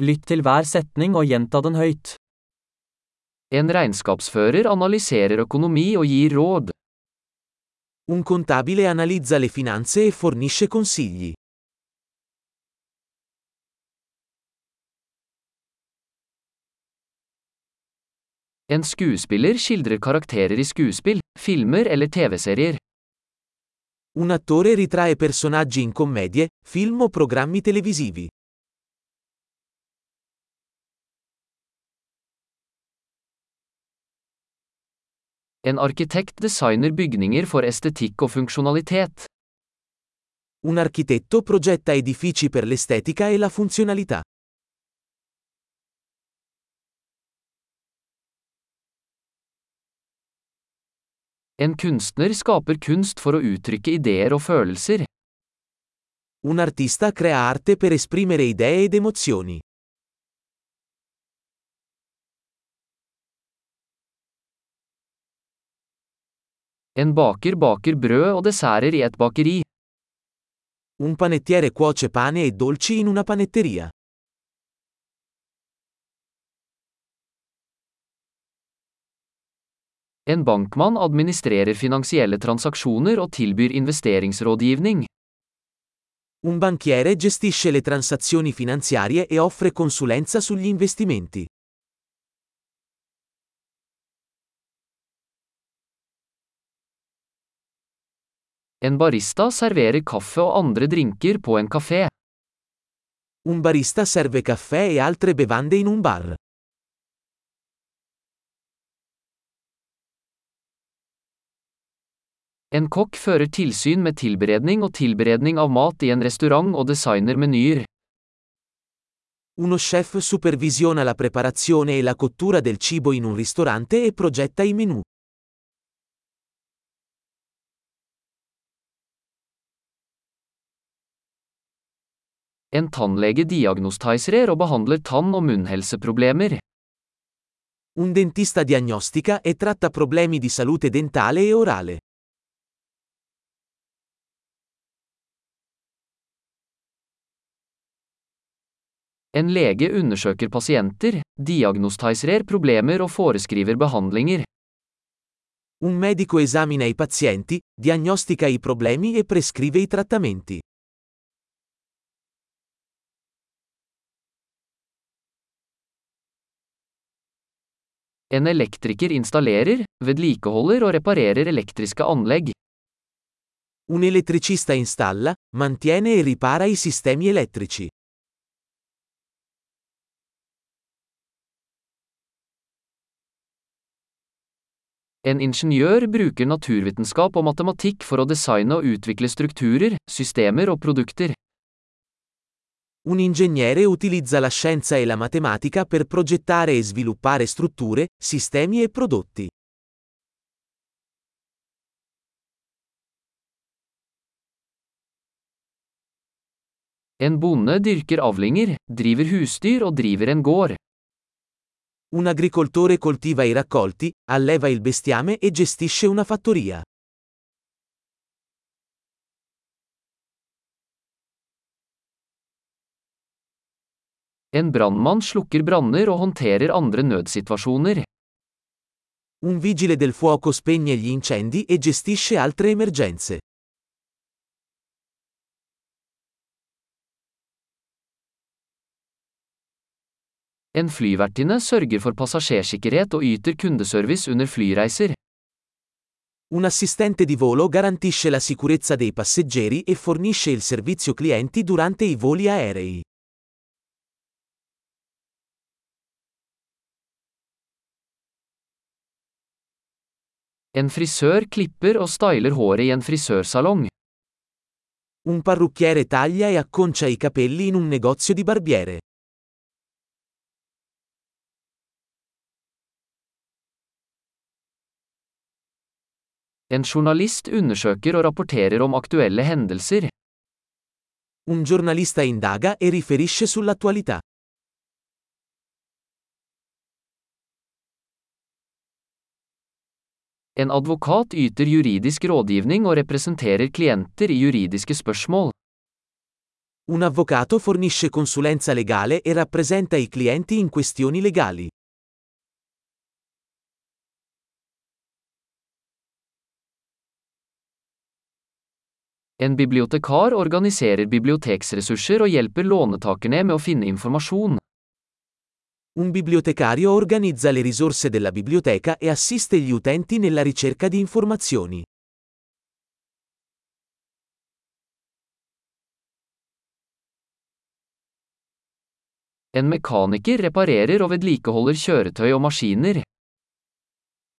Lytt til hver setning og gjenta den høyt. En regnskapsfører analyserer økonomi og gir råd. Un contabile analizza le finanze e fornisce consigli. En skuespiller skildrer karakterer i skuespill, filmer eller TV-serier. Un attore ritrae personaggi in commedie, film o programmi televisivi. En arkitekt designer bygninger for estetikk og funksjonalitet. Un architetto progetta edifici per l'estetica e la funzionalità. En kunstner skaper kunst for å uttrykke ideer og følelser. Un artista crea arte per esprimere idee ed emozioni. En baker baker brød og desserter i et bakeri. Un panettiere cuoce pane e dolci in una panetteria. En bankmann administrerer finansielle transaksjoner og tilbyr investeringsrådgivning. Un banchiere gestisce le transazioni finanziarie e offre consulenza sugli investimenti. En barista serverer kaffe og andre drinker på en kafé. Un barista serve caffè e altre bevande in un bar. En kokk fører tilsyn med tilberedning og tilberedning av mat i en restaurant og designer menyer. Uno chef supervisiona la preparazione e la cottura del cibo in un ristorante e progetta i menù. En tannlege diagnostiserer og behandler tann- og munnhelseproblemer. Un dentista diagnostica e tratta problemi di salute dentale e orale. En lege undersøker pasienter, diagnostiserer problemer og foreskriver behandlinger. Un medico esamina i pazienti, diagnostica i problemi e prescrive i trattamenti. En elektriker installerer, vedlikeholder og reparerer elektriske anlegg. Un elettricista installa, mantiene e ripara i sistemi elettrici. En ingeniør bruker naturvitenskap og matematikk for å designe og utvikle strukturer, systemer og produkter. Un ingegnere utilizza la scienza e la matematica per progettare e sviluppare strutture, sistemi e prodotti. En bonde dyrker avlinger, driver husdyr og driver en gård. Un agricoltore coltiva i raccolti, alleva il bestiame e gestisce una fattoria. En brannmann slukker branner og håndterer andre nødsituasjoner. Un vigile del fuoco spegne gli incendi e gestisce altre emergenze. En flyvertinne sørger for passasjersikkerhet og yter kundeservice under flyreiser. Un assistente di volo garantisce la sicurezza dei passeggeri e fornisce il servizio clienti durante i voli aerei. En frisør klipper og styler håret i en frisørsalong. Un parrucchiere taglia e acconcia i capelli in un negozio di barbiere. En journalist undersøker og rapporterer om aktuelle hendelser. Un giornalista indaga e riferisce sull'attualità. En advokat yter juridisk rådgivning og representerer klienter i juridiske spørsmål. Un avvocato fornisce consulenza legale e rappresenta i clienti in questioni legali. En bibliotekar organiserer biblioteksressurser og hjelper låntakerne med å finne informasjon. Un bibliotecario organizza le risorse della biblioteca e assiste gli utenti nella ricerca di informazioni. En mekaniker reparerer og vedlikeholder kjøretøy og maskiner.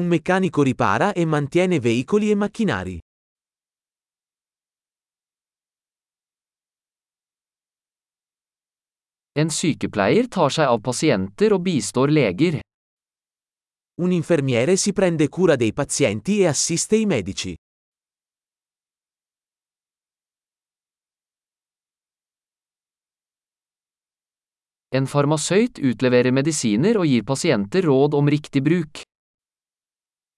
Un meccanico ripara e mantiene veicoli e macchinari. En sykepleier tar seg av pasienter og bistår leger. Un infermiere si prende cura dei pazienti e assiste i medici. En farmasøyt utleverer medisiner og gir pasienter råd om riktig bruk.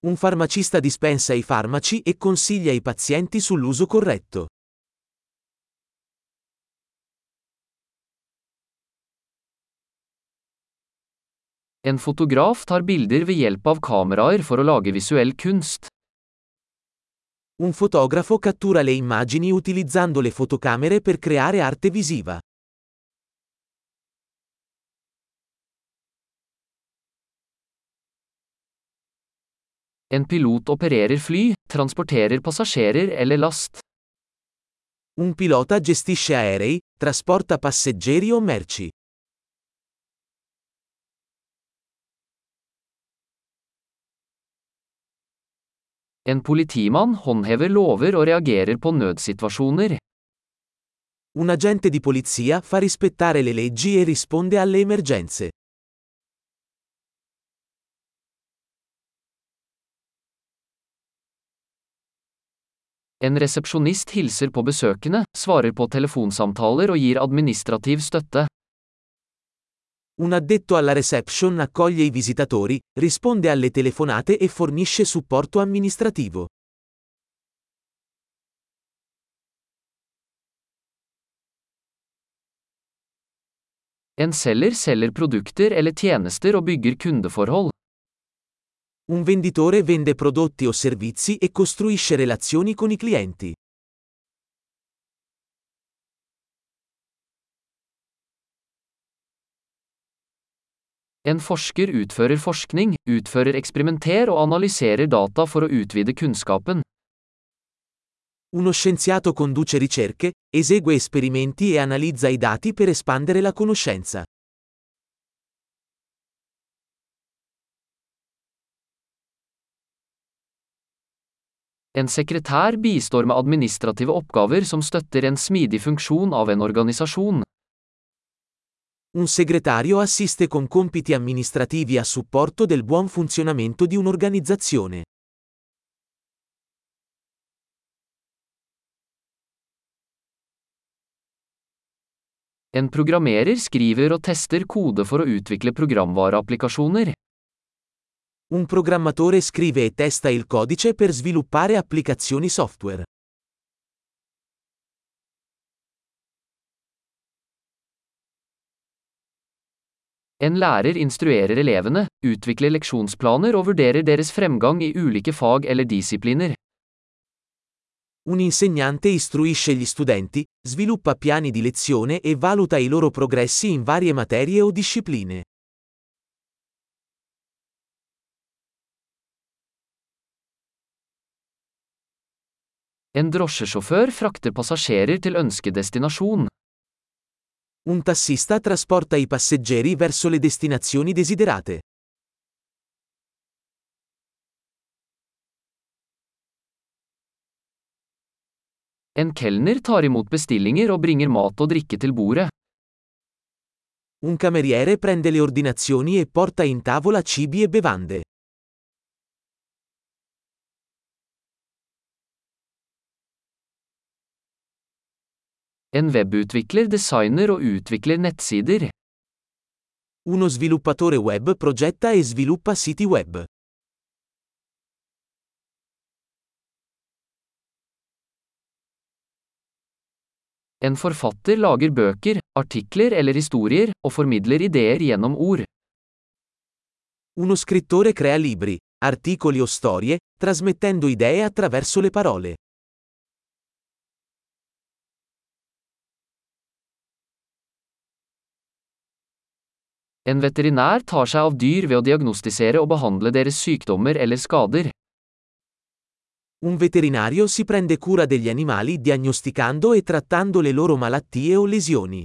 Un farmacista dispensa i farmaci e consiglia i pazienti sull'uso corretto. En fotograf tar bilder ved hjelp av kameraer for å lage visuell kunst. Un fotografo cattura le immagini utilizzando le fotocamere per creare arte visiva. En pilot opererer fly, transporterer passasjerer eller last. Un pilota gestisce aerei, trasporta passeggeri o merci. En politimann håndhever lover og reagerer på nødsituasjoner. Un agente di polizia fa rispettare le leggi e risponde alle emergenze. En resepsjonist hilser på besøkende, svarer på telefonsamtaler og gir administrativ støtte. Un addetto alla reception accoglie i visitatori, risponde alle telefonate e fornisce supporto amministrativo. En selger selger produkter eller tjenester og bygger kundeforhold. Un venditore vende prodotti o servizi e costruisce relazioni con i clienti. En forsker utfører forskning, utfører eksperimenter og analyserer data for å utvide kunnskapen. Uno scienziato conduce ricerche, esegue esperimenti e analizza i dati per espandere la conoscenza. En sekretær bistår med administrative oppgaver som støtter en smidig funksjon av en organisasjon. Un segretario assiste con compiti amministrativi a supporto del buon funzionamento di un'organizzazione. En programmerer skriver og tester kode for å utvikle programvareapplikasjoner. Un programmatore scrive e testa il codice per sviluppare applicazioni software. En lærer instruerer elevene, utvikler leksjonsplaner og vurderer deres fremgang i ulike fag eller disipliner. Un insegnante istruisce gli studenti, sviluppa piani di lezione e valuta i loro progressi in varie materie o discipline. En drosjesjåfør frakter passasjerer til ønskedestinasjon. Un tassista trasporta i passeggeri verso le destinazioni desiderate. En kelner tar imot bestillinger og bringer mat og drikke til bordet. Un cameriere prende le ordinazioni e porta in tavola cibi e bevande. En webutvikler designer og utvikler nettsider. Uno sviluppatore web progetta e sviluppa siti web. En forfatter lager bøker, artikler eller historier, og formidler ideer gjennom ord. Uno scrittore crea libri, articoli o storie, trasmettendo idee attraverso le parole. En veterinær tar seg av dyr ved å diagnostisere og behandle deres sykdommer eller skader. Un veterinario si prende cura degli animali diagnosticando e trattando le loro malattie o lesioni.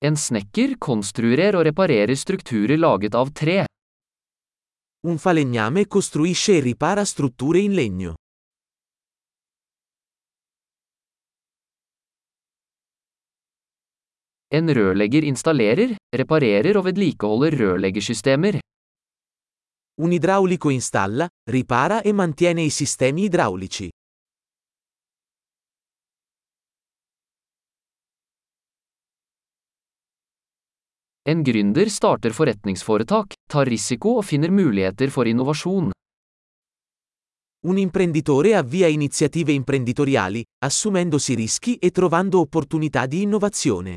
En snekker konstruerer og reparerer strukturer laget av tre. Un falegname costruisce e ripara strutture in legno. En rørlegger installerer, reparerer og vedlikeholder rørleggersystemer. Un idraulico installa, ripara e mantiene i sistemi idraulici. En gründer starter forretningsforetak, tar risiko og finner muligheter for innovasjon. Un imprenditore avvia iniziative imprenditoriali, assumendosi rischi e trovando opportunità di innovazione.